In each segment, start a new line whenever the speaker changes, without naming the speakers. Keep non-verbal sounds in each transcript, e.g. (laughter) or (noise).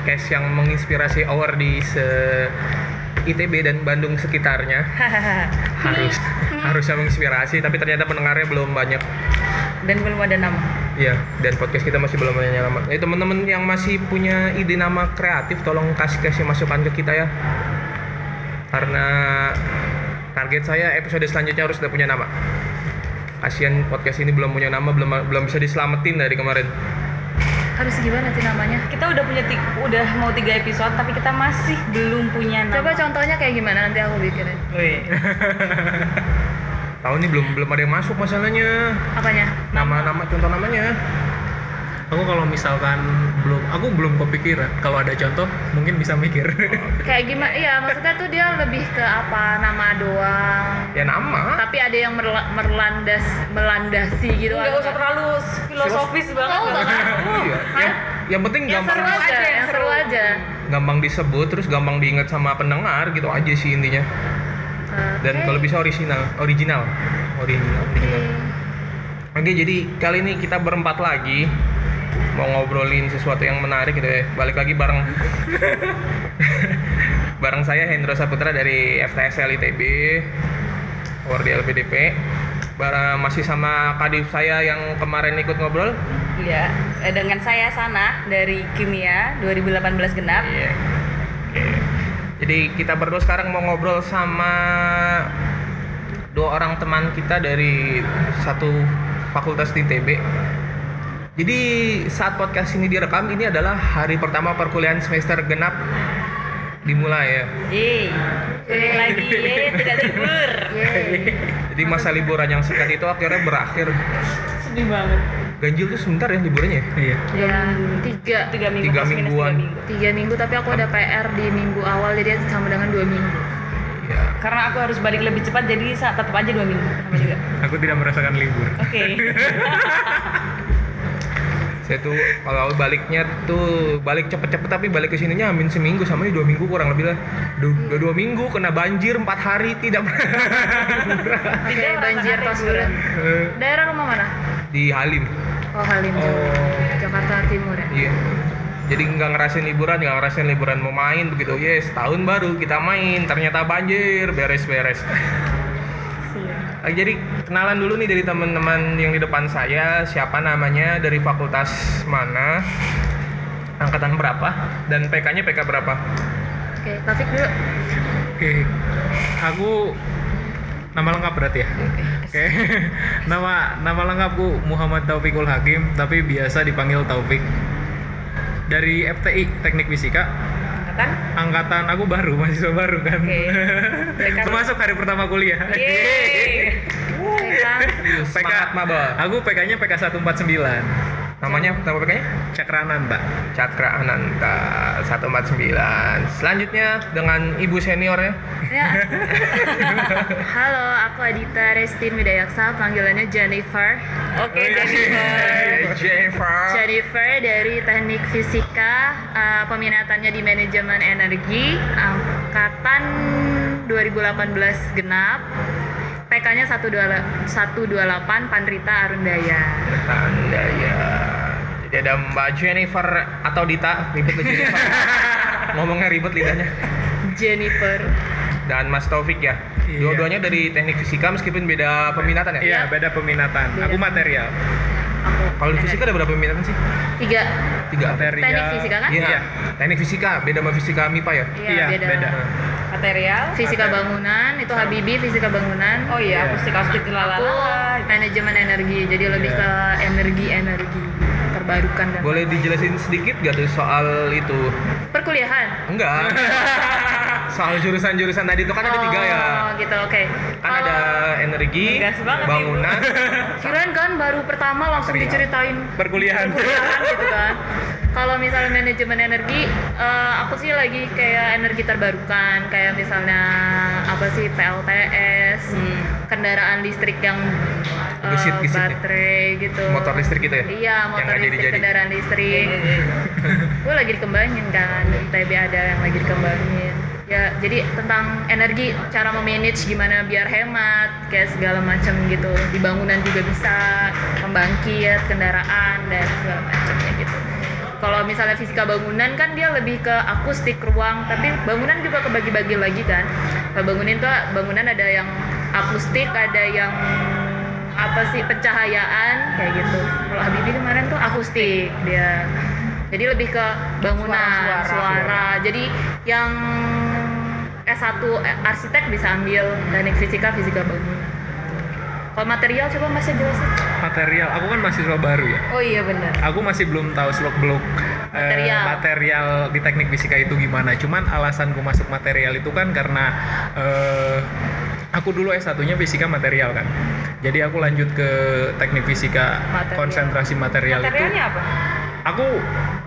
podcast yang menginspirasi our di se ITB dan Bandung sekitarnya. (laughs) Harus harusnya menginspirasi, tapi ternyata pendengarnya belum banyak.
Dan belum ada nama.
Iya, dan podcast kita masih belum punya nama. Eh, teman-teman yang masih punya ide nama kreatif, tolong kasih kasih masukan ke kita ya. Karena target saya episode selanjutnya harus udah punya nama. Kasian podcast ini belum punya nama, belum belum bisa diselamatin dari kemarin.
Harus gimana sih namanya?
Kita udah punya udah mau tiga episode tapi kita masih belum punya nama.
Coba contohnya kayak gimana nanti aku bikinin.
Wih.
Tahu nih belum belum ada yang masuk masalahnya.
Apanya?
Nama-nama contoh namanya.
Aku kalau misalkan belum, aku belum kepikiran. Kalau ada contoh, mungkin bisa mikir. (laughs)
Kayak gimana? Iya, maksudnya tuh dia lebih ke apa nama doang.
Ya nama.
Tapi ada yang merla- merlandas melandasi gitu.
Enggak
ada
usah
nggak?
terlalu filosofis banget.
Oh, enggak kan?
Iya. Yang, yang penting
Yang
gampang
seru aja,
aja,
yang seru aja.
gampang disebut terus gampang diingat sama pendengar gitu aja sih intinya. Dan
Oke.
kalau bisa original, original, original.
Oke.
original. Oke, jadi kali ini kita berempat lagi mau ngobrolin sesuatu yang menarik gitu ya. Balik lagi bareng (laughs) bareng saya Hendro Saputra dari FTSL ITB, Wardi LPDP. Bareng masih sama kadif saya yang kemarin ikut ngobrol.
Iya, eh, dengan saya Sana dari Kimia 2018 genap.
Iya. Oke. Jadi kita berdua sekarang mau ngobrol sama dua orang teman kita dari satu fakultas di ITB. Jadi saat podcast ini direkam ini adalah hari pertama perkuliahan semester genap dimulai ya.
Yeay. Kuliah lagi, (laughs) yeay, tidak libur.
Yeay.
Jadi masa liburan yang singkat itu akhirnya berakhir.
Sedih banget.
Ganjil tuh sebentar ya liburannya. ya?
Iya.
Ya, tiga.
Tiga minggu.
Tiga mingguan.
Tiga minggu.
Tiga minggu tapi aku ada PR di minggu awal jadi sama dengan dua minggu.
Iya.
Karena aku harus balik lebih cepat jadi sa- tetap aja dua minggu sama juga.
Aku tidak merasakan libur.
Oke. (laughs)
Saya tuh kalau baliknya tuh balik cepet-cepet tapi balik ke sininya amin seminggu sama ini dua minggu kurang lebih lah. Dua, dua, dua minggu kena banjir empat hari tidak
Tidak
banjir tos
liburan.
Eh,
Daerah rumah mana?
di Halim.
Oh, Halim.
Oh.
Jakarta Timur ya.
Iya. Jadi nggak ngerasain liburan, nggak ngerasain liburan mau main begitu. Yes, tahun baru kita main, ternyata banjir, beres-beres. Ah, Jadi kenalan dulu nih dari teman-teman yang di depan saya, siapa namanya, dari fakultas mana, angkatan berapa, dan PK-nya PK berapa?
Oke, Taufik dulu.
Oke. Aku nama lengkap berarti ya? Oke. (laughs) nama nama lengkapku Muhammad Taufikul Hakim, tapi biasa dipanggil Taufik. Dari FTI Teknik Fisika,
Kan?
angkatan aku baru, mahasiswa baru kan.
Mereka- (laughs)
Termasuk hari pertama kuliah.
Yeay.
PK.
PK
Semangat.
Aku PK-nya PK 149.
Namanya, nama PK-nya?
Cakrananta.
Cakra Ananta 149. Selanjutnya dengan ibu seniornya.
Ya. (laughs) Halo, aku Adita Restin Widayaksa, panggilannya Jennifer.
Oke, Jennifer.
Jennifer.
Jennifer dari Teknik Fisika, eh, peminatannya di Manajemen Energi, angkatan 2018 genap. PK-nya 128 Pandrita Arundaya.
Tanda ya. Jadi ada Mbak Jennifer atau Dita, ribet tuh Jennifer. (laughs) Ngomongnya ribet lidahnya.
Jennifer.
Dan Mas Taufik ya.
Iya.
Dua-duanya dari teknik fisika meskipun beda peminatan ya.
Iya, beda peminatan.
Beda.
Aku material.
Aku.
Kalau di fisika ada berapa peminatan sih?
Tiga.
Tiga.
Material.
Teknik fisika kan?
Iya.
Iya.
Teknik fisika beda sama fisika MIPA ya.
Iya, beda.
Material.
Fisika bangunan, itu Habibi fisika bangunan.
Oh iya, akustik
Aku
lalala.
manajemen energi, jadi lebih
Iya.
ke energi-energi terbarukan dan
Boleh dijelasin sedikit gak tuh soal itu?
perkuliahan.
Enggak. (laughs) soal jurusan-jurusan tadi itu kan ada tiga ya.
Oh, gitu. Oke.
Kan ada energi, bangunan, (laughs)
Kirain kan baru pertama langsung
Material.
diceritain
Perkuliahan.
perkuliahan gitu kan. (laughs) Kalau misalnya manajemen energi, eh, aku sih lagi kayak energi terbarukan, kayak misalnya apa sih PLTS,
Hmm.
kendaraan listrik yang eh,
Gesit-gesit ya?
baterai gitu.
motor listrik gitu ya?
Iya,
Yang
motor
nggak
listrik,
jadi-jadi.
kendaraan listrik. (laughs) Gue lagi dikembangin kan, ITB ada yang lagi dikembangin. Ya, jadi tentang energi, cara memanage gimana biar hemat, kayak segala macam gitu. Di bangunan juga bisa, pembangkit, kendaraan dan segala macamnya gitu. kalau misalnya fisika bangunan kan dia lebih ke akustik ruang tapi bangunan juga kebagi-bagi lagi kan kalau bangunan tuh bangunan ada yang akustik ada yang apa sih pencahayaan kayak gitu kalau Habibie kemarin tuh akustik dia jadi lebih ke bangunan
Suara-suara.
suara jadi yang S1 arsitek bisa ambil teknik fisika fisika bangunan kalau material coba masih jelasin
material aku kan mahasiswa baru ya
Oh iya benar.
aku masih belum tahu seluk beluk
Material.
material di teknik fisika itu gimana cuman alasanku masuk material itu kan karena eh, aku dulu S1 nya fisika material kan jadi aku lanjut ke teknik fisika
Material.
konsentrasi material itu
Materialnya apa?
Aku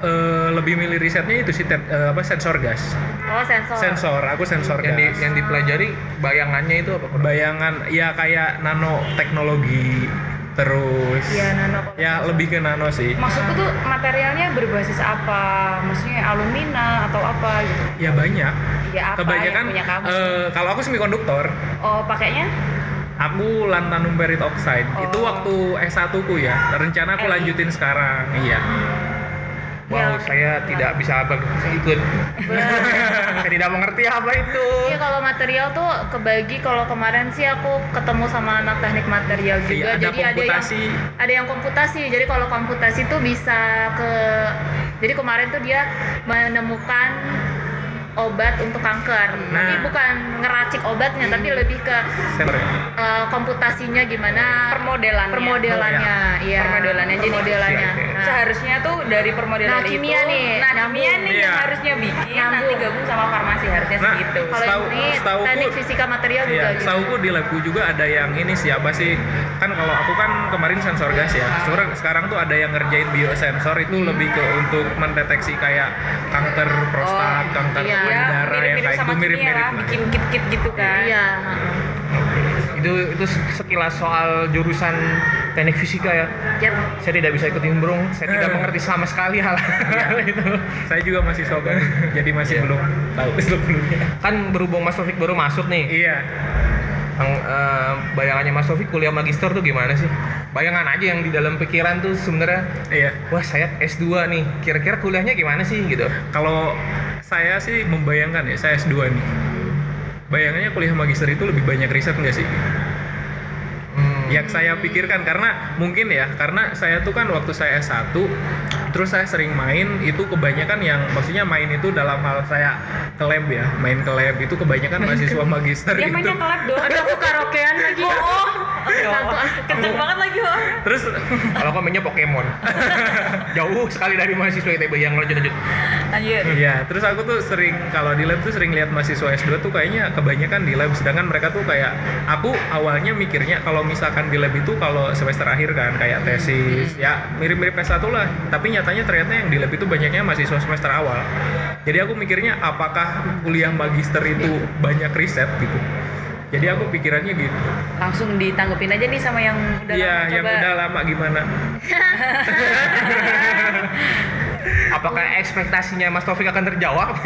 eh, lebih milih risetnya itu sih eh, apa sensor gas
oh sensor
sensor aku sensor
yang, di,
gas
yang dipelajari bayangannya itu apa
bayangan ya kayak nanoteknologi terus
Iya, nano
ya lebih ke nano sih
Maksudku tuh materialnya berbasis apa? Maksudnya alumina atau apa gitu?
ya banyak
Ya apa
kebanyakan
yang punya kamu?
eh, kalau aku semikonduktor
oh pakainya?
aku lanthanum perit oxide itu
Oh.
waktu S1 ku ya rencana aku
Eh.
lanjutin sekarang iya
wow
Ya.
saya tidak bisa ikut (laughs) saya tidak mengerti apa itu
Iya kalau material tuh kebagi kalau kemarin sih aku ketemu sama anak teknik material juga
Iya, ada
jadi ada yang
komputasi.
ada yang komputasi jadi kalau komputasi tuh bisa ke jadi kemarin tuh dia menemukan obat untuk kanker tapi
Nah.
bukan ngeracik obatnya tapi lebih ke
ya?
eh, komputasinya gimana
Permodelannya.
permodelannya iya
Permodelannya. Jadi-
permodelannya
Siap, siap.
Nah,
Seharusnya tuh dari permodelan
Nah, kimia
itu,
nih,
nah
nyambung.
kimia nih yang
Iya.
harusnya bikin,
Nyambung.
nanti gabung sama farmasi harusnya
Nah,
segitu.
kalau
Setahu-
ini
setauku-
teknik fisika material juga
Iya,
gitu.
setauku di labku juga ada yang ini siapa sih? Kan kalau aku kan kemarin sensor gas ya. Sekarang sekarang tuh ada yang ngerjain biosensor itu
Hmm.
lebih ke untuk mendeteksi kayak kanker prostat,
Oh,
kanker
iya.
payudara yang
mirip-mirip
kayak
sama
itu
kimia
mirip-mirip
bikin kit-kit gitu kan.
iya
itu itu sekilas soal jurusan teknik fisika ya
Yap.
saya tidak bisa ikutin bro saya tidak
Eh.
mengerti sama sekali hal (laughs) itu
Saya juga masih sobat, (laughs) jadi masih
Iya.
belum tahu (laughs) sebelumnya.
kan berhubung Mas Taufik baru masuk nih
Iya.
yang eh, bayangannya Mas Taufik kuliah magister tuh gimana sih bayangan aja yang di dalam pikiran tuh sebenarnya
Iya.
wah saya S2 nih kira-kira kuliahnya gimana sih gitu
Kalau saya sih membayangkan ya, saya S2 nih. Bayangannya kuliah magister itu lebih banyak riset nggak sih? Yang saya pikirkan karena mungkin ya karena saya tuh kan waktu saya S1 terus saya sering main itu kebanyakan yang maksudnya main itu dalam hal saya ke lab ya main ke lab itu kebanyakan mahasiswa magister
Dia
itu
mainnya ke lab dong.
Aduh aku karaokean lagi.
Oh,
as-
kenceng banget lagi oh.
terus
kalau kau mainnya Pokemon (laughs) jauh sekali dari mahasiswa ITB yang lanjut lanjut
Lanjut.
Iya, terus aku tuh sering kalau di lab tuh sering lihat mahasiswa S2 tuh kayaknya kebanyakan di lab sedangkan mereka tuh kayak aku awalnya mikirnya kalau misalkan di lab itu kalau semester akhir kan kayak tesis ya mirip-mirip S1 lah, tapi nyatanya ternyata yang di lab itu banyaknya mahasiswa semester awal. Jadi aku mikirnya apakah kuliah magister itu banyak riset gitu. Jadi aku pikirannya gitu.
Langsung ditanggepin aja nih sama yang udah
Iya,
lama.
yang
Coba.
udah lama gimana? (laughs)
apakah ekspektasinya Mas Taufik akan terjawab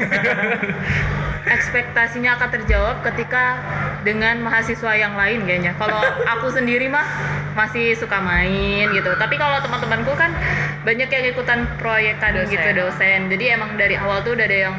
(laughs)
ekspektasinya akan terjawab ketika dengan mahasiswa yang lain kayaknya. Kalau aku sendiri mah masih suka main gitu. Tapi kalau teman-temanku kan banyak yang ikutan proyekan
Dosen.
gitu dosen. Jadi emang dari awal tuh udah ada yang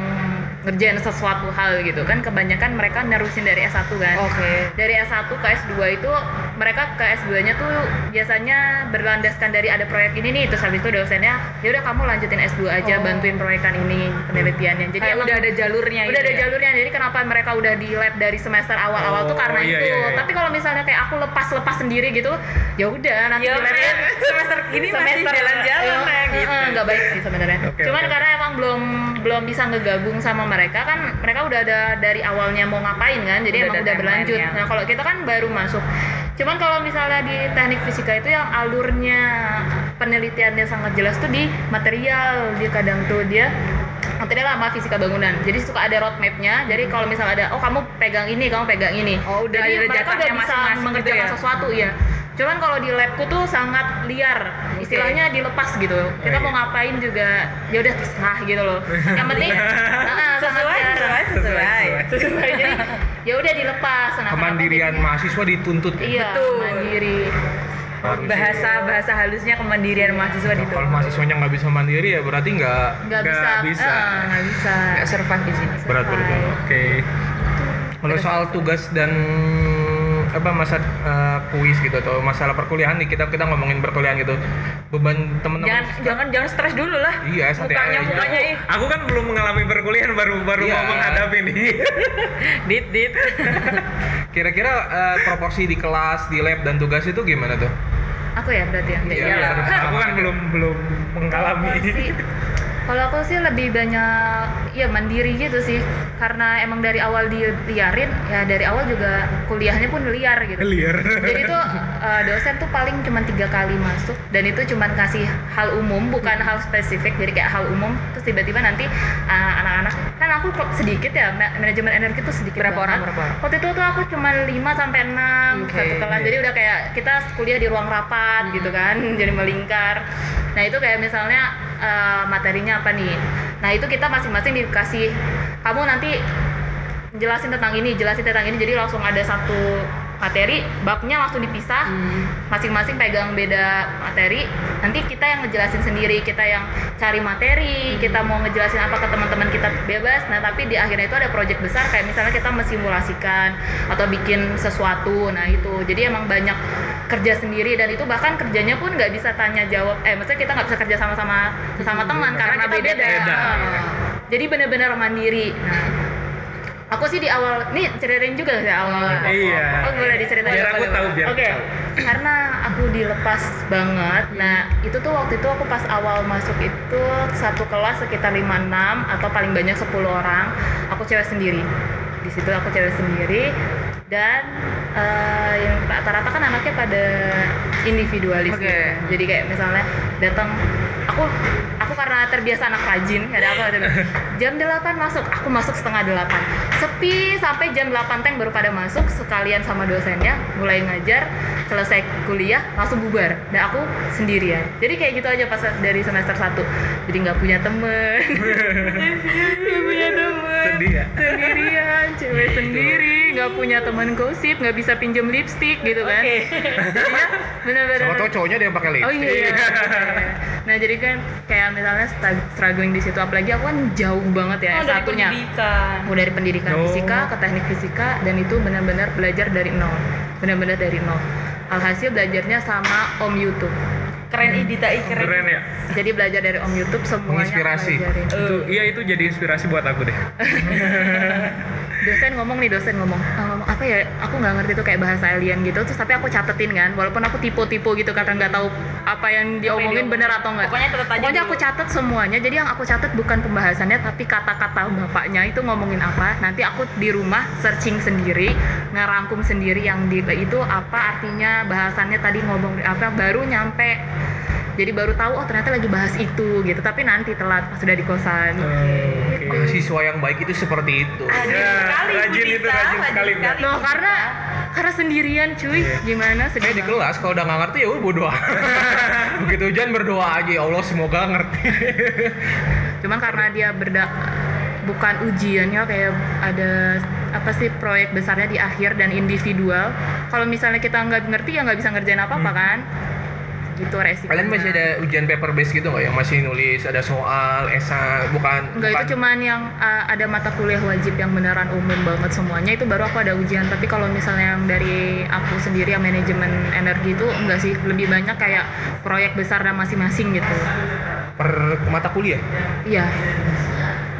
ngerjain sesuatu hal gitu kan kebanyakan mereka nerusin dari S1 kan
Oke.
dari S1 ke S2 itu mereka ke S2 nya tuh biasanya berlandaskan dari ada proyek ini nih terus habis itu dosennya ya udah kamu lanjutin S2 aja
Oh.
bantuin proyekan ini penelitiannya jadi emang
udah ada jalurnya
udah
gitu
ada
ya?
jalurnya jadi kenapa mereka udah di lab dari semester awal-awal tuh
Oh,
karena
iya,
itu
iya, iya.
tapi kalau misalnya kayak aku lepas-lepas sendiri gitu ya udah nanti
Ya,
di lab
semester ini masih jalan-jalan
eh,
ya,
eh,
gitu.
nggak baik sih sebenarnya
Oke,
cuman
oke.
karena emang belum belum bisa ngegabung sama mereka kan mereka udah ada dari awalnya mau ngapain kan jadi
Udah
emang udah berlanjut.
timeline-nya.
nah kalau kita kan baru masuk. Cuman kalau misalnya di teknik fisika itu yang alurnya penelitiannya sangat jelas tuh di material dia kadang tuh dia material sama fisika bangunan. Jadi suka ada roadmapnya. Jadi kalau misalnya ada oh kamu pegang ini kamu pegang ini.
Oh, udah
jadi mereka udah bisa
masing-masing gitu
mengerjakan
ya?
sesuatu ya cuman kalau di labku tuh sangat liar. Istilahnya dilepas gitu. Kita
iya.
mau ngapain juga ya udah terserah gitu loh. Yang penting (laughs) nah, sangat
Sesuai, sesuai, sesuai.
sesuai jadi ya udah dilepas. Nah,
kemandirian mahasiswa dituntut
jadi- iya
Betul.
mandiri.
Bahasa bahasa halusnya kemandirian mahasiswa
Nah,
itu
kalau mahasiswanya nggak bisa mandiri ya berarti nggak
nggak
Nggak
bisa.
bisa.
Nggak bisa.
Nggak survive di sini.
Berat berat. berat.
Oke.
Kalau soal tugas dan apa masa eh, kuis gitu atau masalah perkuliahan nih kita kita ngomongin perkuliahan gitu beban teman-teman
jangan jangan jangan stres dulu lah
Iya, santai
mukanya
aja.
mukanya ih
Aku kan belum mengalami perkuliahan baru baru
Iya.
mau menghadapi nih. (laughs)
dit dit (laughs)
kira-kira eh, proporsi di kelas di lab dan tugas itu gimana tuh
aku ya berarti ya
Iya, biar-
aku kan (laughs) belum belum mengalami.
Kalau aku sih- lebih banyak ya mandiri gitu sih karena emang dari awal diliarin ya dari awal juga kuliahnya pun liar gitu
Liar.
jadi tuh uh, dosen tuh paling cuma tiga kali masuk dan itu cuma kasih hal umum bukan hal spesifik jadi kayak hal umum terus tiba-tiba nanti uh, anak-anak kan aku sedikit ya ma- manajemen energi tuh sedikit
Berapa orang,
banget.
berapa orang?
waktu itu tuh aku cuma 5 sampai enam satu kelas
iya.
jadi udah kayak kita kuliah di ruang rapat gitu kan jadi melingkar nah itu kayak misalnya uh, materinya apa nih? Nah itu kita masing-masing dikasih. Kamu nanti jelasin tentang ini jelasin tentang ini. Jadi langsung ada satu materi babnya langsung dipisah. Masing-masing pegang beda materi. Nanti kita yang ngejelasin sendiri kita yang cari materi kita mau ngejelasin apa ke teman-teman kita bebas. Nah tapi di akhirnya itu ada project besar kayak misalnya kita mensimulasikan atau bikin sesuatu. Nah itu. Jadi emang banyak kerja sendiri dan itu bahkan kerjanya pun nggak bisa tanya jawab. Eh maksudnya kita nggak bisa kerja sama-sama sesama teman karena, kita beda,
Beda.
Ah. jadi benar-benar mandiri. Nah, aku sih di awal nih ceritain juga sih awal?
Iya.
oh boleh diceritain
Biar aku tahu, biar
oke.
tahu.
karena aku dilepas banget. Nah itu tuh waktu itu aku pas awal masuk itu satu kelas sekitar 5-6 atau paling banyak 10 orang. Aku cewek sendiri. Di situ aku cewek sendiri. Dan eh, yang rata-rata kan anaknya pada individualis.
Oke.
gitu. jadi kayak misalnya datang aku aku karena terbiasa anak rajin ada aku ada jam 8 masuk aku masuk setengah 8 sepi sampai jam 8 teng baru pada masuk sekalian sama dosennya mulai ngajar selesai kuliah langsung bubar. Dan aku sendirian. Jadi kayak gitu aja pas dari semester 1 jadi nggak punya temen. (laughs) Nggak punya temen.
Sedih ya?
sendirian cewek sendiri nggak punya teman gosip nggak bisa pinjem lipstick gitu kan jadinya bener-bener
sama tau cowoknya ada yang pakai
Oh
lipstick
iya, iya. Nah jadi kan kayak misalnya struggling di situ, apalagi aku kan jauh banget ya
oh dari
satunya.
pendidikan
Aku dari pendidikan
Oh.
fisika ke teknik fisika dan itu benar-benar belajar dari nol, benar-benar dari nol. Alhasil belajarnya sama Om YouTube.
keren ih Dita ih keren,
Keren ya.
Jadi belajar dari Om YouTube semuanya
Menginspirasi.
pelajarin.
Itu iya itu jadi inspirasi buat aku deh. (laughs)
dosen ngomong nih dosen ngomong "Eh, ngomong apa ya aku nggak ngerti tuh kayak bahasa alien gitu. Terus tapi aku catetin kan walaupun aku tipe-tipe gitu karena nggak tahu apa yang diomongin bener atau enggak
Pokoknya aja
pokoknya aku catat semuanya jadi yang aku catat bukan pembahasannya tapi kata-kata bapaknya itu ngomongin apa. Nanti aku di rumah searching sendiri ngerangkum sendiri yang di itu apa artinya bahasannya tadi ngomong apa baru nyampe. Jadi baru tahu oh ternyata lagi bahas itu gitu. Tapi nanti telat pas sudah di kosan.
Oke.
Mahasiswa yang baik itu seperti itu.
Rajin
Ya,
sekali
rajin itu,
Dita,
rajin sekali,
sekali,
Loh
Bu
karena karena sendirian cuy. Gimana sedih
Kayak di kelas kalau udah nggak ngerti ya udah berdoa (laughs) begitu hujan berdoa aja. Ya Allah semoga ngerti. (laughs)
Cuman karena dia berda bukan ujiannya kayak ada apa sih proyek besarnya di akhir dan individual. Kalau misalnya kita nggak ngerti ya nggak bisa ngerjain apa apa kan gitu resiko
kalian masih ada ujian paper base gitu nggak? Yang masih nulis ada soal esai bukan?
Enggak
bukan.
itu cuman yang uh, ada mata kuliah wajib yang beneran umum banget semuanya. Itu baru aku ada ujian. Tapi kalau misalnya yang dari aku sendiri yang manajemen energi itu enggak sih. Lebih banyak kayak proyek besar dan masing-masing gitu.
Per mata kuliah?
Iya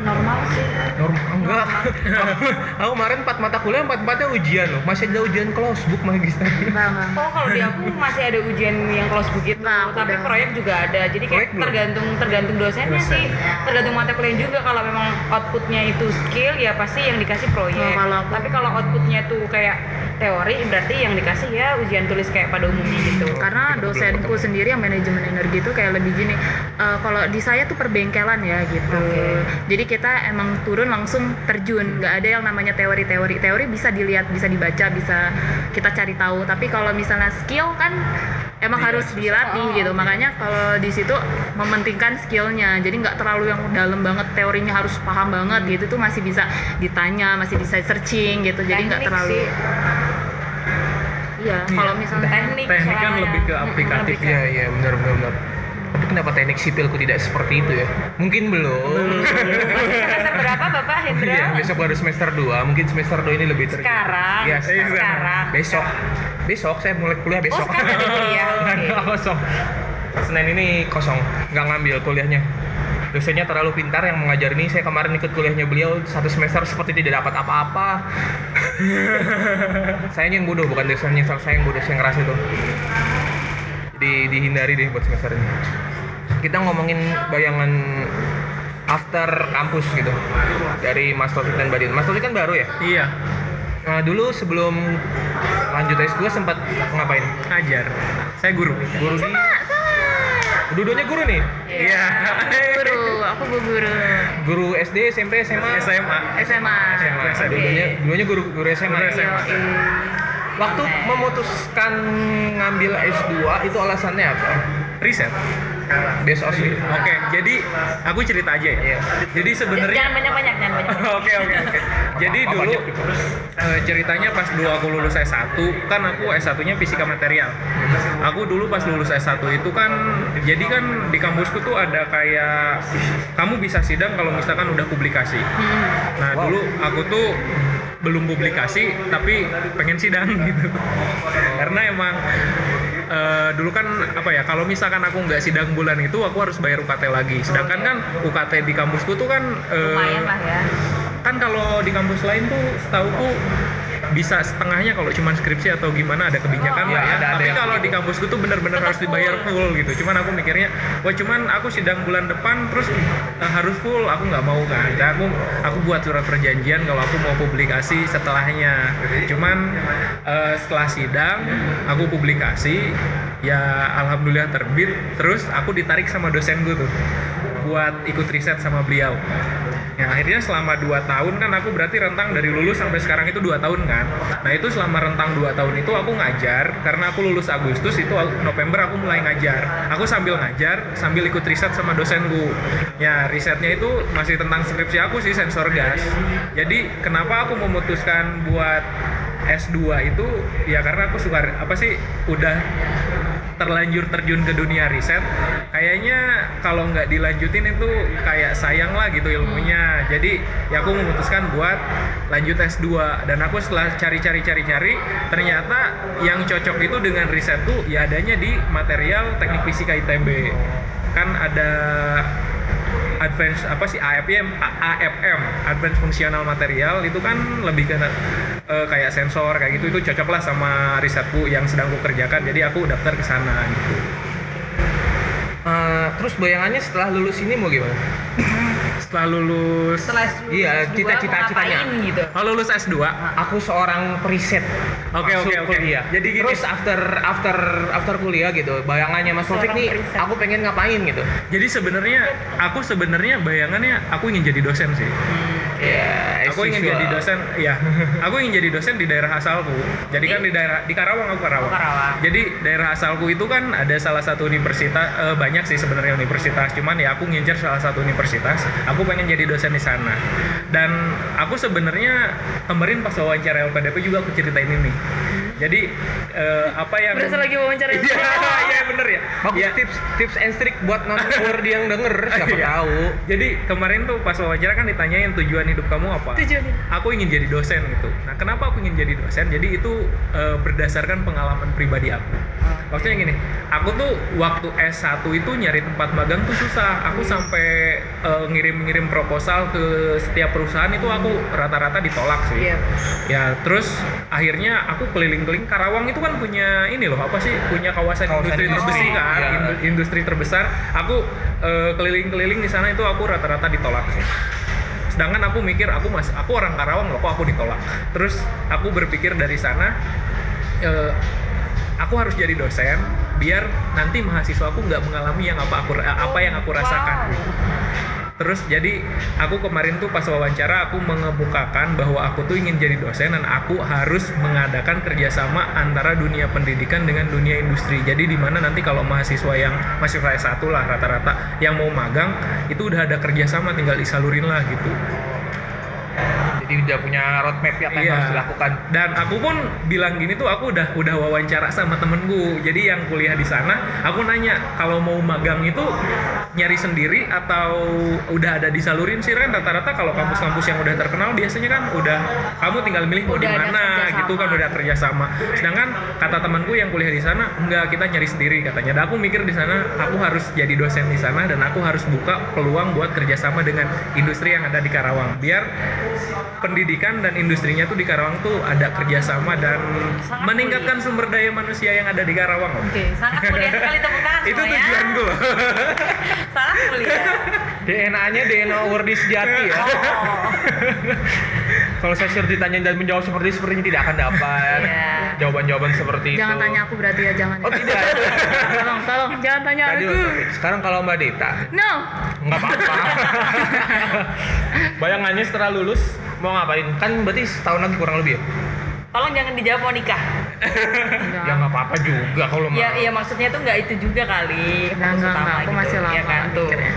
normal sih
normal enggak (laughs) aku, aku kemarin empat mata kuliah empat empatnya ujian loh masih ada ujian close book magister
enggak enggak
Oh kalau di aku masih ada ujian yang close book gitu,
Nah,
tapi
udah.
proyek juga ada. Jadi
Proyek
kayak
belum?
tergantung tergantung dosennya
Dosen.
sih, tergantung mata kuliah juga. Kalau memang outputnya itu skill ya pasti yang dikasih proyek.
Oh, kalau aku-
Tapi kalau outputnya tuh kayak teori berarti yang dikasih ya ujian tulis kayak pada umumnya gitu.
karena dosenku sendiri yang manajemen energi itu kayak lebih gini eh, kalau di saya tuh perbengkelan ya gitu
Oke.
jadi kita emang turun langsung terjun. Nggak ada yang namanya teori-teori teori. Bisa dilihat bisa dibaca bisa kita cari tahu. Tapi kalau misalnya skill kan emang harus dilatih
Oh,
gitu.
oke.
makanya kalau di situ mementingkan skillnya. Jadi nggak terlalu yang dalam banget. Teorinya harus paham banget gitu. Tuh masih bisa ditanya masih bisa searching gitu. Jadi nggak terlalu
sih.
iya kalau misalnya
teknik
teknik kan lebih ke
Mm-mm,
aplikatif
lebih ke-
Iya iya. benar benar benar. Tapi kenapa teknik sipilku tidak seperti itu ya? Mungkin belum.
semester berapa bapak Hendra
Iya, besok baru semester 2, mungkin semester 2 ini lebih ter
sekarang
Iya,
sekarang,
sekarang.
Besok. Besok saya mulai kuliah
oh
besok.
sekarang ada kuliah (laughs) oke
Nggak kosong. Senin ini kosong, nggak ngambil kuliahnya. Dosennya terlalu pintar yang mengajar ini. Saya kemarin ikut kuliahnya beliau satu semester seperti tidak dapat apa-apa. (laughs) saya yang bodoh, bukan dosennya, saya yang bodoh, saya ngeras itu. Jadi dihindari deh buat semester ini. Kita ngomongin bayangan after kampus gitu dari Mas Taufik dan Badin. Mas Taufik kan baru ya.
iya
Nah, dulu sebelum lanjut S2 sempat ngapain?
ngajar saya guru
Guru di Dua-duanya guru nih.
iya
guru aku bu guru
Guru SD, SMP, SMA.
SMA
SMA
SMA.
Oke.
Dua-duanya, dua-duanya guru guru SMA.
Guru? SMA.
Yoi.
Waktu memutuskan ngambil S2 itu alasannya apa?
riset
Based on
Oke, jadi aku cerita aja ya.
Iya.
Jadi sebenarnya
jangan banyak banyak jangan banyak (laughs)
Oke oke oke. Jadi dulu
banyak gitu.
eh, ceritanya pas dulu aku lulus S1 kan aku S1-nya fisika material. Aku dulu pas lulus S1 itu kan jadi kan di kampusku tuh ada kayak kamu bisa sidang kalau misalkan udah publikasi. Nah,
Wow.
dulu aku tuh belum publikasi tapi pengen sidang (laughs) gitu. Karena emang eh, dulu kan apa ya kalau misalkan aku nggak sidang bulan itu aku harus bayar UKT lagi. Sedangkan kan UKT di kampusku tuh kan
lumayan lah ya
kan kalau di kampus lain tuh setahuku bisa setengahnya kalau cuma skripsi atau gimana ada kebijakan
Oh,
lah
iya,
ya.
ada- ada
Tapi kalau
gitu.
di kampusku tuh bener-bener harus dibayar full gitu. Cuman aku mikirnya, wah cuman aku sidang bulan depan terus eh, harus full, aku nggak mau kan. Jadi aku aku buat surat perjanjian kalau aku mau publikasi setelahnya. Cuman eh, setelah sidang aku publikasi, ya alhamdulillah terbit. Terus aku ditarik sama dosen gue tuh buat ikut riset sama beliau. Ya akhirnya selama 2 tahun kan aku berarti rentang dari lulus sampai sekarang itu 2 tahun kan. Nah itu selama rentang 2 tahun itu aku ngajar karena aku lulus Agustus itu November aku mulai ngajar. Aku sambil ngajar sambil ikut riset sama dosenku. Ya risetnya itu masih tentang skripsi aku sih sensor gas. Jadi kenapa aku memutuskan buat S2 itu ya karena aku suka apa sih udah terlanjur terjun ke dunia riset kayaknya kalau nggak dilanjutin itu kayak sayang lah gitu ilmunya. Jadi ya aku memutuskan buat lanjut S2 dan aku setelah cari-cari cari-cari ternyata yang cocok itu dengan riset tuh ya adanya di material teknik fisika ITB kan ada advance apa sih AFM AFM advance functional material itu kan lebih ke eh, kayak sensor kayak gitu itu cocok lah sama risetku yang sedang kerjakan jadi aku daftar ke sana gitu
Eh, terus bayangannya setelah lulus ini mau gimana? (laughs)
setelah lulus
setelah lulus
Iya,
S2
cita-cita-
mau
citanya.
ngapain gitu
lulus S2
Aku seorang periset.
Oke, oke, oke.
kuliah.
Jadi gini.
Terus after after after kuliah gitu, bayangannya Mas Taufik nih,
periset.
aku pengen ngapain gitu?
jadi sebenarnya aku sebenarnya bayangannya aku ingin jadi dosen sih
Ya,
aku ingin jadi dosen ya (laughs) aku ingin jadi dosen di daerah asalku jadi kan di daerah di Karawang aku Karawang,
Oh, Karawang.
jadi daerah asalku itu kan ada salah satu universitas eh, banyak sih sebenarnya universitas cuman ya aku ngincer salah satu universitas aku pengen jadi dosen di sana. Dan aku sebenarnya kemarin pas wawancara LPDP juga aku ceritain ini jadi eh, apa yang
berasa lagi wawancara (laughs)
iya iya bener ya
Bagus
Ya.
tips tips and trick buat non word (laughs) yang denger siapa
Iya.
tahu.
Jadi kemarin tuh pas wawancara kan ditanyain tujuan hidup kamu apa?
Tujuan hidup.
Aku ingin jadi dosen gitu. Nah kenapa aku ingin jadi dosen? Jadi itu eh, berdasarkan pengalaman pribadi aku. Maksudnya gini, aku tuh waktu S1 itu nyari tempat magang tuh susah. Aku sampai eh, ngirim-ngirim proposal ke setiap perusahaan itu aku rata-rata ditolak sih.
Iya.
Ya terus akhirnya aku keliling-keliling Karawang itu kan punya ini loh apa sih punya kawasan,
Kawasan
industri
industri,
terbesar kan
iya.
Indu- industri terbesar. Aku eh, keliling-keliling di sana itu aku rata-rata ditolak sih. Sedangkan aku mikir aku mas aku orang Karawang loh kok aku ditolak. Terus aku berpikir dari sana eh, aku harus jadi dosen biar nanti mahasiswa aku nggak mengalami yang apa aku apa yang aku rasakan. Terus jadi aku kemarin tuh pas wawancara aku mengemukakan bahwa aku tuh ingin jadi dosen dan aku harus mengadakan kerjasama antara dunia pendidikan dengan dunia industri. Jadi di mana nanti kalau mahasiswa yang mahasiswa S1 lah rata-rata yang mau magang itu udah ada kerjasama tinggal disalurin lah gitu.
Jadi udah punya roadmap apa yang
Iya.
harus dilakukan
Dan aku pun bilang gini tuh aku udah udah wawancara sama temenku. Jadi yang kuliah di sana, aku nanya kalau mau magang itu nyari sendiri atau udah ada disalurin sih kan rata-rata kalau kampus-kampus yang udah terkenal biasanya kan udah kamu tinggal milih mau di mana gitu kan udah kerjasama. Sedangkan kata temanku yang kuliah di sana enggak kita nyari sendiri katanya. Dan aku mikir di sana aku harus jadi dosen di sana dan aku harus buka peluang buat kerjasama dengan industri yang ada di Karawang biar pendidikan dan industrinya tuh di Karawang tuh ada kerjasama dan
Sangat
meningkatkan sumber daya manusia yang ada di Karawang.
Oke, sangat mulia sekali tepuk tangan
Itu
semuanya.
tujuanku loh. (laughs)
Sangat mulia.
DNA-nya DNA Wardi sejati ya
Oh. (laughs)
kalau saya suruh ditanya dan menjawab seperti sepertinya tidak akan dapat
Iya.
jawaban-jawaban seperti itu
Jangan tanya aku berarti ya, jangan.
oh tidak (laughs)
tolong, tolong, jangan tanya
Tadi
aku.
sekarang kalau Mbak Dita
No.
nggak apa-apa bayangannya setelah lulus mau ngapain kan berarti setahun lagi kurang lebih ya
Tolong jangan dijawab mau nikah. (laughs)
Ya nggak apa-apa juga kalau mau
Ya, iya maksudnya tuh nggak itu juga kali.
Enggak,
fokus
enggak,
utama
enggak. Aku
gitu.
masih lama
Ya kan tuh.
mikirnya.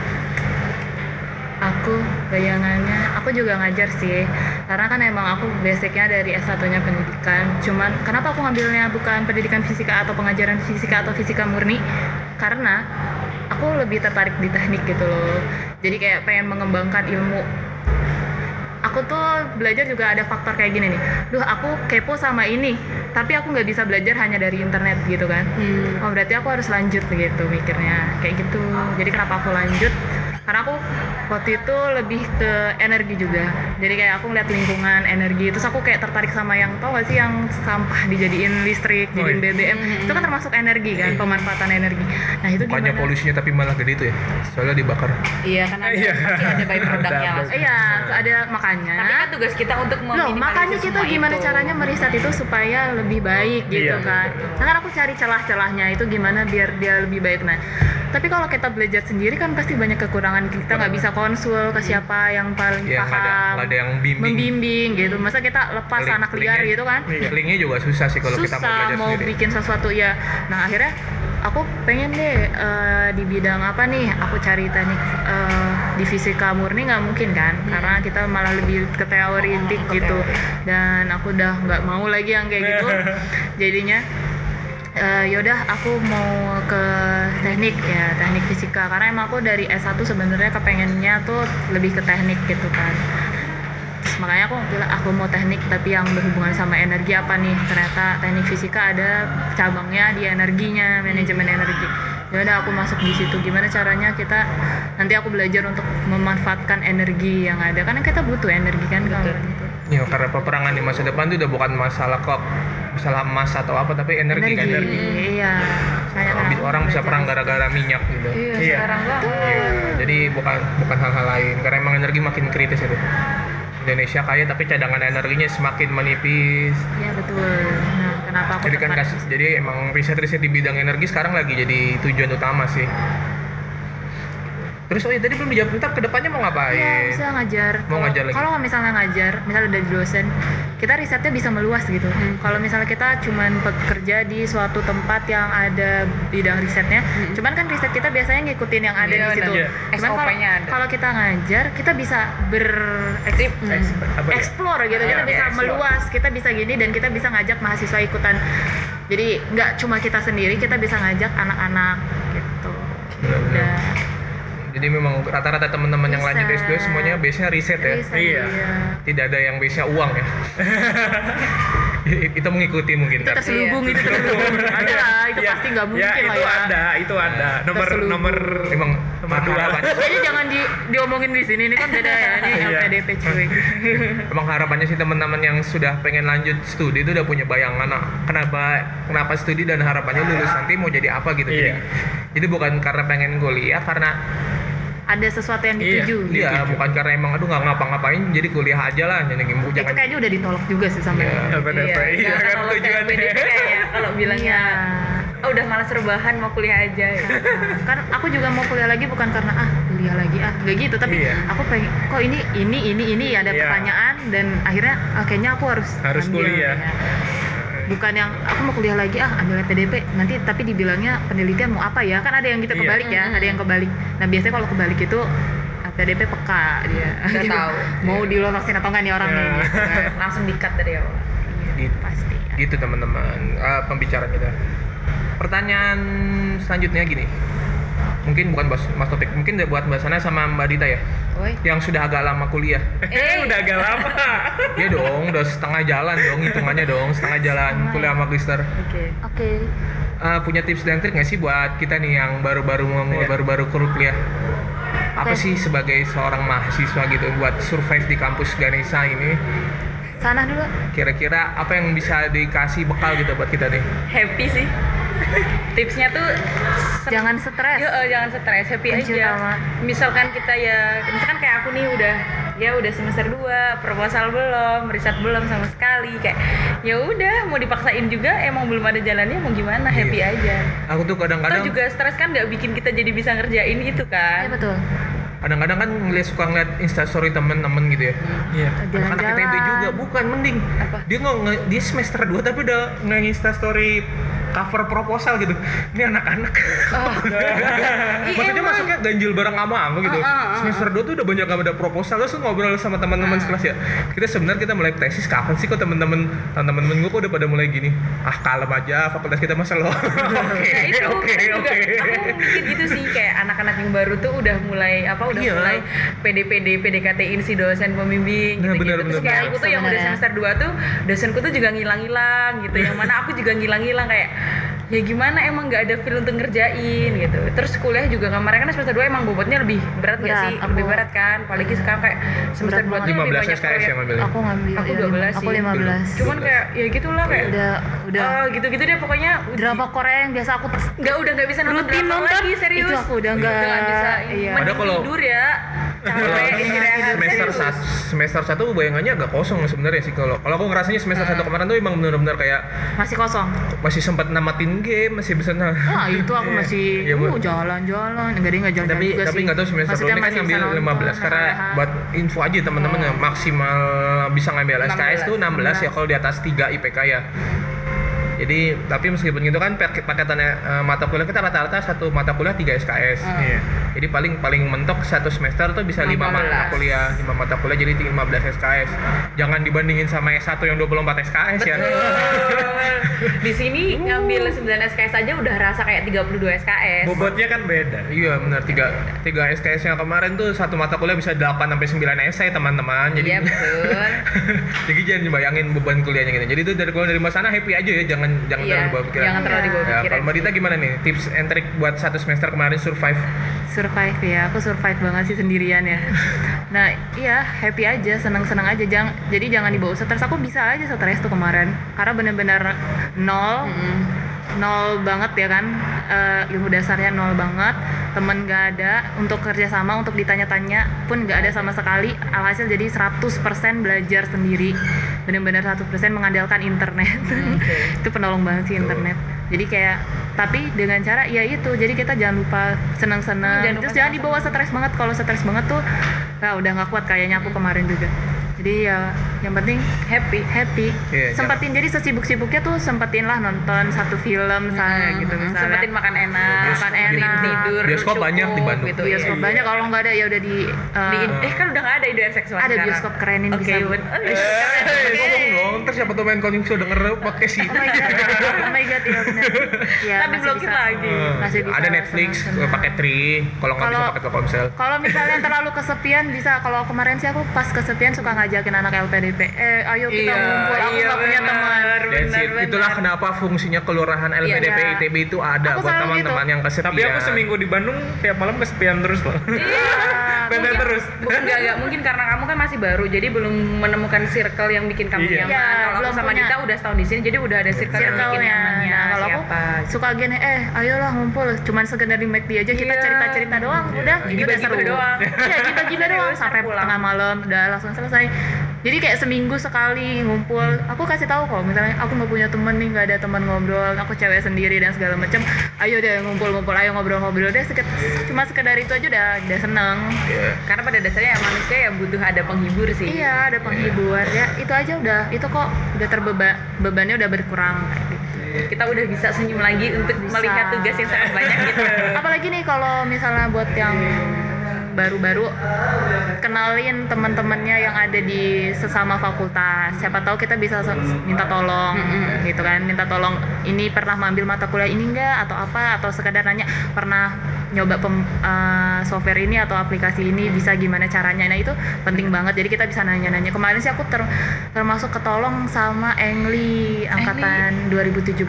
Aku bayangannya, aku juga ngajar sih Karena kan emang aku basicnya dari S1 nya pendidikan Cuman kenapa aku ngambilnya bukan pendidikan fisika atau pengajaran fisika atau fisika murni Karena aku lebih tertarik di teknik gitu loh Jadi kayak pengen mengembangkan ilmu aku tuh belajar juga ada faktor kayak gini nih. Duh aku kepo sama ini tapi aku nggak bisa belajar hanya dari internet gitu kan.
Hmm.
oh berarti aku harus lanjut gitu mikirnya kayak gitu. Jadi kenapa aku lanjut karena aku waktu itu lebih ke energi juga jadi kayak aku ngeliat lingkungan energi terus aku kayak tertarik sama yang tau gak sih yang sampah dijadiin listrik
Oh,
jadiin
iya.
BBM itu kan termasuk energi kan pemanfaatan energi nah itu
bukannya
gimana
polusinya tapi malah gede itu ya soalnya dibakar
Iya kan ada
Iya.
ada
Ada,
langsung.
iya ada makanya
Tapi kan tugas kita untuk
Loh,
meminimalisir
makanya kita
semua
gimana
itu.
caranya meriset itu supaya lebih baik gitu
Iya.
kan. Nah, kan aku cari celah-celahnya itu gimana biar dia lebih baik. Nah, tapi kalau kita belajar sendiri kan pasti banyak kekurangan. Kita nggak bisa konsul ke siapa yang paling
ya ada
paham,
nggak ada yang bimbing
membimbing gitu. Masa kita lepas
Link-
anak liar
linknya-
gitu kan?
linknya juga susah sih kalau kita mau
Susah
belajar
mau
sendiri
bikin sesuatu ya. Nah, akhirnya aku pengen deh eh, di bidang apa nih aku cari teknik eh, di fisika murni nggak mungkin kan karena kita malah lebih ke teoritik
ke
gitu
teori.
dan aku udah nggak mau lagi yang kayak gitu (laughs) jadinya eh, yaudah aku mau ke teknik ya teknik fisika. Karena emang aku dari S1 sebenarnya kepengennya tuh lebih ke teknik gitu kan. Terus makanya aku bilang aku mau teknik tapi yang berhubungan sama energi apa nih? Ternyata teknik fisika ada cabangnya di energinya manajemen energi. Ya udah aku masuk di situ. Gimana caranya kita nanti aku belajar untuk memanfaatkan energi yang ada. Karena kita butuh energi kan kalau gitu
ya karena peperangan di masa depan itu udah bukan masalah kok masalah emas atau apa tapi energi, kan energi
iya saya
Orang,
kan
orang bisa perang gara-gara minyak gitu
Iya,
Iya.
sekarang banget.
Iya, jadi bukan bukan hal-hal lain karena emang energi makin kritis itu Indonesia kaya tapi cadangan energinya semakin menipis
Iya betul. Nah, kenapa aku
jadi kan
tertarik?
kas- jadi emang riset-riset di bidang energi sekarang lagi jadi tujuan utama sih terus oh iya tadi belum dijawab ntar ke depannya mau
Iya,
ngapain
bisa ngajar.
Mau
Kalau-
ngajar lagi?
Kalau misalnya ngajar, misalnya dari dosen, kita risetnya bisa meluas gitu.
Hmm.
Kalau misalnya kita cuman bekerja di suatu tempat yang ada bidang risetnya,
Hmm.
cuman kan riset kita biasanya ngikutin yang ada
Iya,
di situ.
benar.
Cuman kalau
SOP-nya ada.
kalau kita ngajar, kita bisa ber
Tip.
Eks- apa ya?
explore gitu. Kita
Iya,
bisa
explore.
meluas, kita bisa gini dan kita bisa ngajak mahasiswa ikutan. Jadi nggak cuma kita sendiri, kita bisa ngajak anak-anak gitu.
Benar-benar.
Udah.
Jadi memang rata-rata teman-teman yang lanjut
Riset.
S2 semuanya biasanya riset ya
Riset,
Iya.
tidak ada yang biasanya uang ya (laughs) (laughs) itu mengikuti mungkin
itu terselubung itu terselubung (laughs) ada lah itu
Ya,
pasti nggak mungkin
ya,
lah
itu
ya
ada, itu ada. Nomor
Terselubung.
nomor
emang
nomor dua.
kayaknya jangan di diomongin di sini ini kan beda ya ini
Iya.
LPDP cuy (laughs)
Emang harapannya sih teman-teman yang sudah pengen lanjut studi itu udah punya bayangan ah, kenapa kenapa studi dan harapannya lulus nanti mau jadi apa gitu. Jadi
Iya.
jadi bukan karena pengen kuliah karena
ada sesuatu yang
Iya.
dituju
dia
Dituju.
bukan karena emang aduh nggak ngapa-ngapain jadi kuliah aja lah jadi gitu.
itu
jangan
kayaknya udah ditolak juga sih sampai
Iya.
LPDP. Iya
jangan
kan
kalau
tujuannya.
PDP kayaknya kalau (laughs) bilangnya
Iya.
oh, udah malas rebahan mau kuliah aja ya. (laughs)
kan aku juga mau kuliah lagi bukan karena ah kuliah lagi ah nggak gitu tapi
Iya.
aku pengen kok ini ini ini ini ada
Iya.
pertanyaan dan akhirnya ah, kayaknya aku harus
Harus
ambil,
kuliah.
ya. Bukan yang aku mau kuliah lagi ah ambil PDP nanti tapi dibilangnya penelitian mau apa ya? Kan ada yang gitu
Iya.
kebalik ya ada yang kebalik. Nah biasanya kalau kebalik itu LPDP peka dia.
Udah tahu.
mau dilolosin atau enggak nih orang nih gitu kan.
langsung dikat dari awal.
Gitu,
pasti
gitu teman-teman. Eh, pembicaraan kita. Pertanyaan selanjutnya gini mungkin bukan bahas mas topik mungkin buat mbak Sana sama mbak Dita ya
Woi.
yang sudah agak lama kuliah
Eh, (laughs)
udah agak lama.
Iya dong, udah setengah jalan dong hitungannya dong, setengah jalan kuliah magister.
Oke.
oke
Eh, punya tips dan trik nggak sih buat kita nih yang baru-baru mau
Iya.
baru-baru kuliah? Apa
Oke.
sih sebagai seorang mahasiswa gitu buat survive di kampus Ganesha ini?
sana dulu
Kira-kira apa yang bisa dikasih bekal gitu buat kita nih?
Happy sih. Tipsnya tuh
jangan stres
Ya, eh, jangan stres, happy
Kunci
aja.
utama.
Misalkan kita ya, misalkan kayak aku nih udah ya udah semester 2, proposal belum, riset belum sama sekali kayak ya udah mau dipaksain juga emang belum ada jalannya mau gimana, happy
Iya.
aja.
Aku tuh
Atau
kadang-kadang
juga stres kan nggak bikin kita jadi bisa ngerjain itu kan.
ya betul
kadang-kadang kan ngeliat suka ngeliat instastory temen-temen gitu ya.
Iya.
Anak-anak ITB juga bukan mending.
Apa?
Dia nggak nge- dia semester 2 tapi udah nge story cover proposal gitu. Ini anak-anak. (laughs) Maksudnya
emang.
masuknya ganjil bareng sama aku gitu.
Ah, ah, ah,
semester 2 tuh udah banyak gak ada proposal terus ngobrol sama teman-teman sekelas ya. Kita sebenarnya kita mulai tesis kapan sih kok teman-teman teman-teman gue kok udah pada mulai gini. Ah kalem aja fakultas kita masa lo. (laughs) Oke
Nah itu
oke
juga
oke.
aku mikir gitu sih kayak anak-anak yang baru tuh udah mulai apa udah
Iya.
mulai PD-PD PDKT-in si dosen pembimbing
Nah,
gitu,
benar,
gitu. Terus kayak aku tuh yang udah semester 2 tuh dosenku tuh juga ngilang-ngilang gitu. Yang mana aku juga ngilang-ngilang kayak ya gimana emang nggak ada feel untuk ngerjain gitu. Terus kuliah juga kemarin kan semester 2 emang bobotnya lebih berat, nggak
Berat,
sih?
aku-
Lebih berat kan. Apalagi sekarang kayak semester 2
Berat
tuh lebih
15
banyak
SKS yang ngambilnya.
aku ngambil
Aku
ya,
12
aku
sih.
15
Cuman kayak ya gitulah kayak
udah udah
Oh, gitu-gitu deh pokoknya
drama Korea yang biasa aku
nggak udah nggak bisa nonton drama lagi serius
itu aku udah nggak-
bisa
iya.
mending
Padahal kalau-
tidur ya
semester
serius.
satu semester satu bayangannya agak kosong sebenarnya sih. Kalau kalau aku ngerasanya semester satu kemarin tuh emang benar-benar kayak
masih kosong?
masih sempat namatin game masih bisa nah
itu aku (laughs) masih
Iya, Bu.
uh, jalan-jalan. Enggak deh enggak jalan-jalan
tapi
juga
tapi nggak tahu semester
Maksudnya
dua ini kan
masih
ngambil
bisa
15
nonton,
karena buat info aja teman-teman ya maksimal bisa ngambil SKS tuh 16 ya kalau di atas 3 IPK ya jadi tapi meskipun gitu kan pak- paketannya eh, mata kuliah kita rata-rata satu mata kuliah 3 SKS
Iya.
jadi paling paling mentok satu semester tuh bisa 5 mata
15.
kuliah 5 mata kuliah jadi 15 SKS jangan dibandingin sama S1 yang 24 SKS ya
Betul. di sini (laughs) ngambil 9 SKS aja udah rasa kayak 32 SKS
Bobotnya kan beda.
Iya benar tiga tiga SKS yang kemarin tuh satu mata kuliah bisa 8 sampai 9 esai teman-teman. Jadi
iya betul (laughs)
jadi jangan bayangin beban kuliahnya gitu. Jadi itu dari kalau dari Mas sana happy aja ya, jangan jangan
Iya,
terlalu bawa pikiran.
jangan terlalu dibawa
Ya,
pikiran
kalau Mbak Dita gimana nih tips and trick buat satu semester kemarin survive?
survive ya aku survive banget sih sendirian ya (laughs) nah iya happy aja senang-senang aja jangan jadi jangan dibawa stres aku bisa aja stres tuh kemarin karena bener-bener nol
Mm-mm.
Nol banget ya kan? Eh, ilmu dasarnya nol banget. Temen gak ada untuk kerjasama untuk ditanya-tanya pun gak ada sama sekali. Alhasil jadi 100% belajar sendiri. Bener-bener 100% mengandalkan internet. (laughs) Itu penolong banget sih internet. Jadi kayak tapi dengan cara ya itu. Jadi kita jangan lupa senang-senang
Jangan lupa
terus jangan dibawa stres banget. Kalau stres banget tuh ya udah nggak kuat kayaknya aku kemarin juga jadi ya yang penting happy happy
Iya,
sempetin jadi sesibuk-sibuknya tuh sempetin lah nonton satu film saya gitu
Mm-mm.
misalnya
sempetin makan enak
Makan enak.
tidur
Bioskop
cukup,
banyak di Bandung.
gitu
bioskop
iya.
banyak kalau nggak ada ya udah di uh,
di, eh kan udah nggak ada ide seksual
ada
sekarang.
bioskop kerenin
Oke,
bisa
Eh, ntar siapa tuh main koning show denger podcast
Oh
ini.
my god, oh my god, iya benar. Ya, masih
blokir lagi.
Masih bisa
Ada Netflix pakai tri, kalau nggak bisa pakai Telkomsel.
Kalau misalnya terlalu kesepian bisa kalau kemarin sih aku pas kesepian suka ngajakin anak LPDP. Eh, ayo kita
Iya,
ngumpul. Aku
iya
nggak punya teman.
Itulah kenapa fungsinya kelurahan LPDP
Iya.
ITB itu ada
Aku
buat
selalu
teman-teman
gitu.
yang kesepian.
Tapi aku seminggu di Bandung tiap malam kesepian terus loh.
Ah,
Bete
Mungkin-
terus. (laughs)
Bukan enggak, enggak. Mungkin karena kamu kan masih baru, jadi belum menemukan circle yang bikin kamu
Iya.
nyaman.
Iya,
kalau aku sama
punya.
Dita udah setahun di sini, jadi udah ada circle, yang bikin
circle-nya.
nyamannya.
Nah, kalau
siapa?
aku suka gini, eh, ayolah ngumpul. Cuman sekedar di McD aja kita
Iya.
cerita-cerita doang. Udah, itu udah seru.
doang.
Iya, gibah-gibah
Serius,
doang sampai
pulang.
tengah malam udah langsung selesai. Jadi kayak seminggu sekali ngumpul. Aku kasih tahu kok, misalnya aku nggak punya temen nih, nggak ada teman ngobrol, aku cewek sendiri dan segala macam. Ayo deh ngumpul-ngumpul, ayo ngobrol-ngobrol deh. Seket, cuma sekedar itu aja udah udah seneng.
Iya.
Karena pada dasarnya ya manusia yang butuh ada penghibur sih.
Iya, ada penghibur ya. Itu aja udah, itu kok udah terbeban bebannya udah berkurang kayak gitu.
Kita udah bisa senyum lagi untuk
Bisa.
melihat tugas yang sangat banyak gitu.
Apalagi nih kalau misalnya buat yang baru-baru kenalin teman-temannya yang ada di sesama fakultas. Siapa tahu kita bisa minta tolong gitu kan. Minta tolong ini pernah mengambil mata kuliah ini enggak atau apa atau sekedar nanya pernah nyoba pem- eh, software ini atau aplikasi ini? Bisa gimana caranya? Nah itu penting banget. Jadi kita bisa nanya-nanya. Kemarin sih aku ter- termasuk ketolong sama Engli angkatan 2017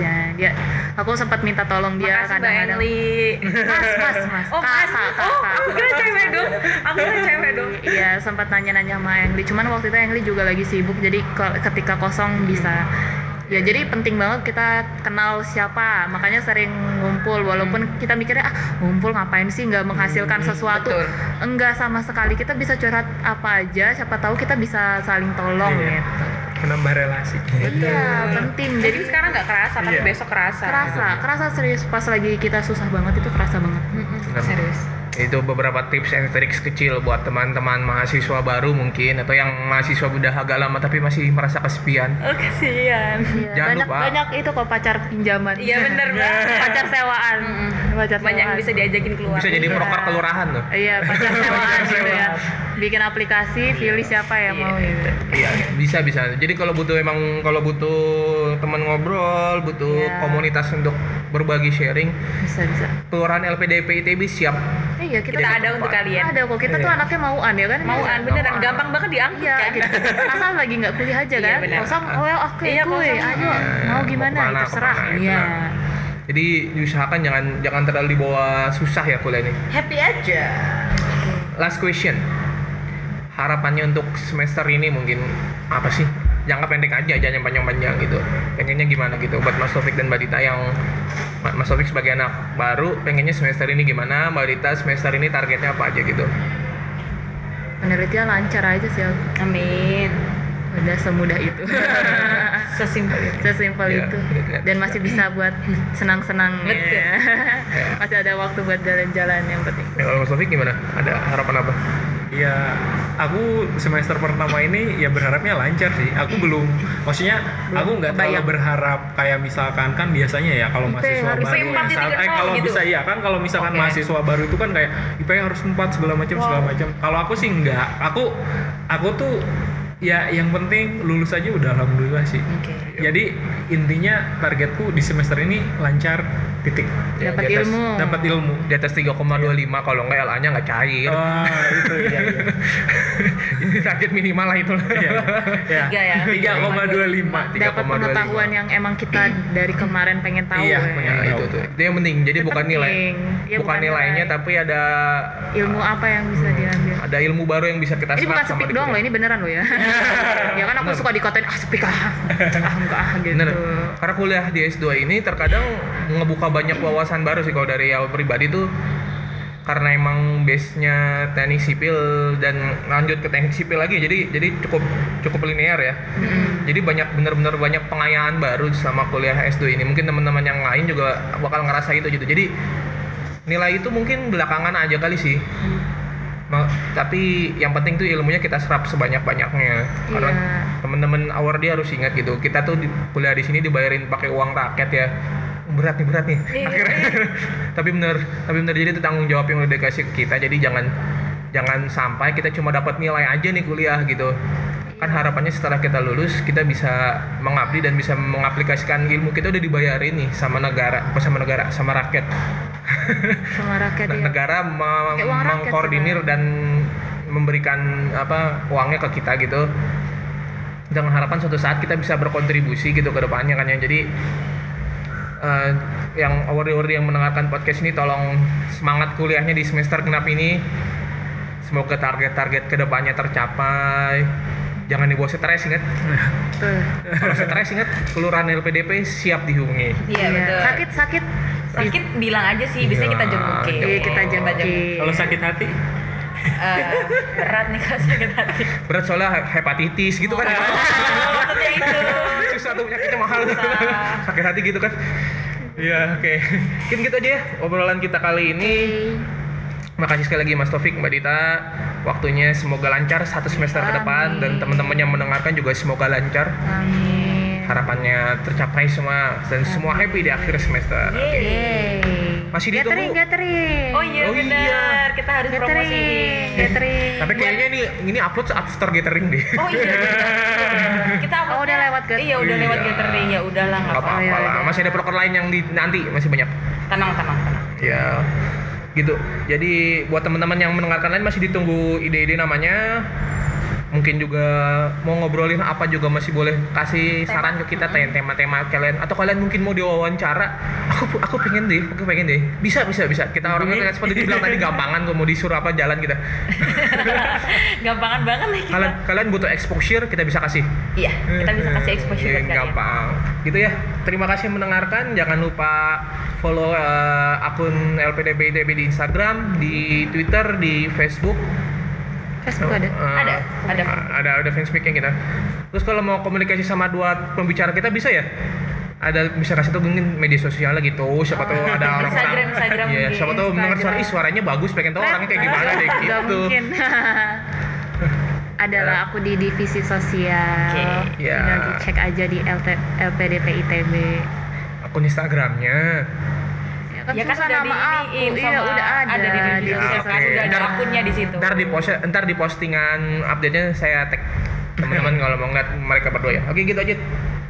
ya dia aku sempat minta tolong dia kadang-kadang.
Engli.
mas mas mas. (laughs)
Oh, mas.
kakak
Oh, aku kira cewek dong. Aku kira cewek dong.
Iya sempat nanya-nanya sama Engli, cuman waktu itu Engli juga lagi sibuk, jadi ketika kosong bisa. Ya jadi penting banget kita kenal siapa, makanya sering ngumpul walaupun kita mikirnya ah ngumpul ngapain sih nggak menghasilkan sesuatu,
betul.
enggak sama sekali kita bisa curhat apa aja, siapa tahu kita bisa saling tolong
Iya.
gitu.
menambah relasi
Iya penting,
Jadi sekarang nggak kerasa, tapi
Iya.
besok kerasa.
kerasa, kerasa serius pas lagi kita susah banget itu kerasa banget.
Benar.
Serius.
Itu beberapa tips and tricks kecil buat teman-teman mahasiswa baru mungkin atau yang mahasiswa udah agak lama tapi masih merasa kesepian
Oh kasihan.
Iya,
Jangan
banyak
lupa.
banyak itu kok pacar pinjaman.
Iya bener (laughs) banget.
pacar sewaan. Pacar
Banyak yang
sewaan.
bisa diajakin keluar.
bisa jadi
Iya.
proker kelurahan tuh
Iya, (laughs) pacar sewaan gitu ya. Bikin aplikasi, pilih siapa yang mau gitu.
Iya, bisa bisa. Jadi kalau butuh emang kalau butuh teman ngobrol, butuh
Iya.
komunitas untuk berbagi sharing,
Bisa bisa.
kelurahan LPDP ITB siap.
Iya, kita
Kita ada untuk kalian.
ada kok. Kita tuh
Iya.
anaknya mauan ya kan?
Mauan beneran
Mauan.
gampang banget diangkut
Iya,
kan.
gitu. asal lagi nggak kuliah aja
Iya,
kan?
benar.
Kosong, oh ya oke,
Iya,
kuy,
kosong.
ayo,
Iya,
mau
mau
gimana?
ke mana,
terserah.
ke mana, itu
Iya.
Jadi diusahakan jangan jangan terlalu dibawa susah ya kuliah ini.
Happy aja.
Last question. Harapannya untuk semester ini mungkin apa sih? Jangka pendek aja, jangan yang panjang-panjang gitu. Pengennya gimana gitu buat Mas Taufik dan Mbak Dita yang Ma- Mas Taufik sebagai anak baru pengennya semester ini gimana? Mbak Dita semester ini targetnya apa aja gitu?
Penelitian lancar aja sih aku.
Amin.
Udah semudah itu. (laughs)
Sesimpel itu.
Sesimpel
Iya,
itu. Dan masih bisa buat senang-senang. Ya. (laughs) masih ada waktu buat jalan-jalan yang penting.
Ya, kalau Mas Taufik gimana? Ada harapan apa?
Ya aku semester pertama ini ya berharapnya lancar sih aku belum maksudnya
Belum
aku nggak terlalu berharap kayak misalkan kan biasanya ya kalau
IP
mahasiswa
harus
baru
IP 4.0
misal- eh, kalau
gitu.
bisa ya kan kalau misalkan
Oke.
mahasiswa baru itu kan kayak IP harus 4 segala macam segala macam kalau aku sih enggak aku aku tuh ya yang penting lulus aja udah alhamdulillah sih
Oke.
Jadi intinya targetku di semester ini lancar titik
Ya,
Dapat
di atas-
ilmu.
dapat ilmu
Di atas 3,25 kalau nggak LA-nya nggak cair.
oh itu iya iya (laughs)
Ini target minimal lah itu.
Iya, iya.
Tiga ya?
Tiga koma dua lima.
Dapat
3,25.
pengetahuan yang emang kita dari kemarin pengen tahu.
Iya,
ya.
Ya, itu tuh. Itu yang penting. Jadi
Itu
bukan nilai.
Ya,
bukan
bukan
nilainya
nilai.
tapi ada
Ilmu apa yang bisa diambil?
ada ilmu baru yang bisa kita
Ini bukan
di
doang loh, ini beneran loh ya. (laughs) ya kan aku suka dikatain ah speak ah, (laughs) ah gitu.
Bener. Karena kuliah di S2 ini terkadang ngebuka banyak wawasan baru sih kalau dari aku pribadi tuh karena emang base-nya teknik sipil dan lanjut ke teknik sipil lagi jadi jadi cukup cukup linear ya.
Mm.
Jadi banyak bener-bener banyak pengayaan baru sama kuliah S2 ini. Mungkin teman-teman yang lain juga bakal ngerasa itu gitu. Jadi nilai itu mungkin belakangan aja kali sih. Tapi yang penting tuh ilmunya kita serap sebanyak-banyaknya. Karena
Iya.
teman-teman award dia harus ingat gitu. Kita tuh di, kuliah di sini dibayarin pakai uang rakyat ya. Berat nih, berat nih.
Iya.
Akhirnya (laughs) tapi bener, tapi bener jadi itu tanggung jawab yang udah dikasih ke kita. Jadi jangan jangan sampai kita cuma dapat nilai aja nih kuliah gitu. Kan harapannya setelah kita lulus kita bisa mengabdi dan bisa mengaplikasikan ilmu kita udah dibayarin nih sama negara, apa sama negara, sama rakyat.
Sama rakyat
Nah,
ya.
negara me-
Pakai uang rakyat
mengkoordinir dan memberikan apa uangnya ke kita gitu dengan harapan suatu saat kita bisa berkontribusi gitu ke depannya kan ya jadi eh, yang award-award yang mendengarkan podcast ini tolong semangat kuliahnya di semester genap ini semoga target-target ke depannya tercapai jangan dibawa stres ingat
Betul.
kalau stres ingat kelurahan LPDP siap dihubungi
Iya betul.
Sakit sakit.
Sakit bilang aja sih, biasanya kita
Iya,
jenguk.
Iya, kita jenguk.
Kalau sakit hati,
Eh, berat nih kalau sakit hati.
berat soalnya hepatitis gitu kan.
Oh, maksudnya itu.
susah tuh penyakitnya mahal. Sakit hati gitu kan. Iya oke. Mungkin gitu aja ya obrolan kita kali ini. Makasih sekali lagi Mas Taufik Mbak Dita. Waktunya semoga lancar satu semester ke depan. Dan
Amin.
teman-teman yang mendengarkan juga semoga lancar.
Amin.
Harapannya tercapai semua dan semua happy di akhir semester
Yeay.
Masih
Gathering,
ditunggu.
gathering.
Oh iya
Oh iya.
benar, kita harus
Gathering,
promosiin.
gathering.
Tapi kayaknya ini ini upload after gathering deh.
Oh iya. benar. kita
Oh, udah lewat gathering.
Iya udah lewat
Iya.
gathering ya udahlah nggak
Gak
apa-apa.
iya,
lah.
iya.
Masih ada proker lain yang di nanti masih banyak.
Tenang tenang tenang.
Ya gitu. Jadi buat teman-teman yang mendengarkan lain masih ditunggu ide-ide namanya. Mungkin juga mau ngobrolin apa juga masih boleh kasih saran ke kita tentang tema-tema kalian atau kalian mungkin mau diwawancara. Aku aku pengen deh, aku pengen deh. Bisa bisa bisa. Kita orangnya seperti dibilang tadi gampangan kok mau disuruh apa jalan kita. (laughs)
Gampangan banget nih kita.
kalian kalian butuh exposure kita bisa kasih.
Iya, kita bisa kasih exposure
Iya,
buat kalian.
gampang gitu ya terima kasih mendengarkan jangan lupa follow eh, akun LPDP ITB di Instagram di Twitter di Facebook
Facebook ada.
Eh,
Ada, ada.
ada ada Facebook yang kita terus kalau mau komunikasi sama dua pembicara kita bisa ya ada bisa kasih tuh mungkin media sosial gitu siapa tahu ada orang
Instagram, Instagram
Iya, siapa tahu mendengar suara ih suaranya bagus pengen tahu orangnya kayak gimana deh gitu
mungkin. (laughs) Adalah aku di divisi sosial.
Oke.
Ya.
Tinggal dicek aja di LT, LPDP ITB.
akun Instagramnya
Ya kan
Ya kan
susah
udah
nama aku.
diiniin
Iya,
sama-
udah ada.
ada di divisi
divisi
sosial.
Oke.
Udah ada
Ntar-
akunnya di situ.
Ntar di post ntar di postingan update-nya saya tag teman-teman (laughs) kalau mau ngeliat mereka berdua ya. Oke gitu aja.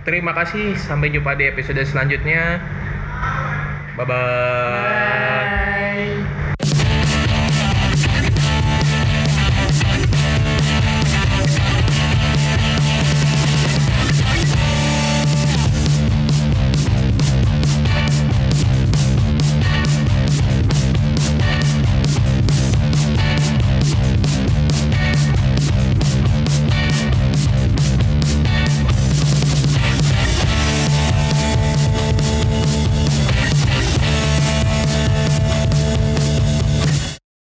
Terima kasih. Sampai jumpa di episode selanjutnya. Bye bye.
Bye.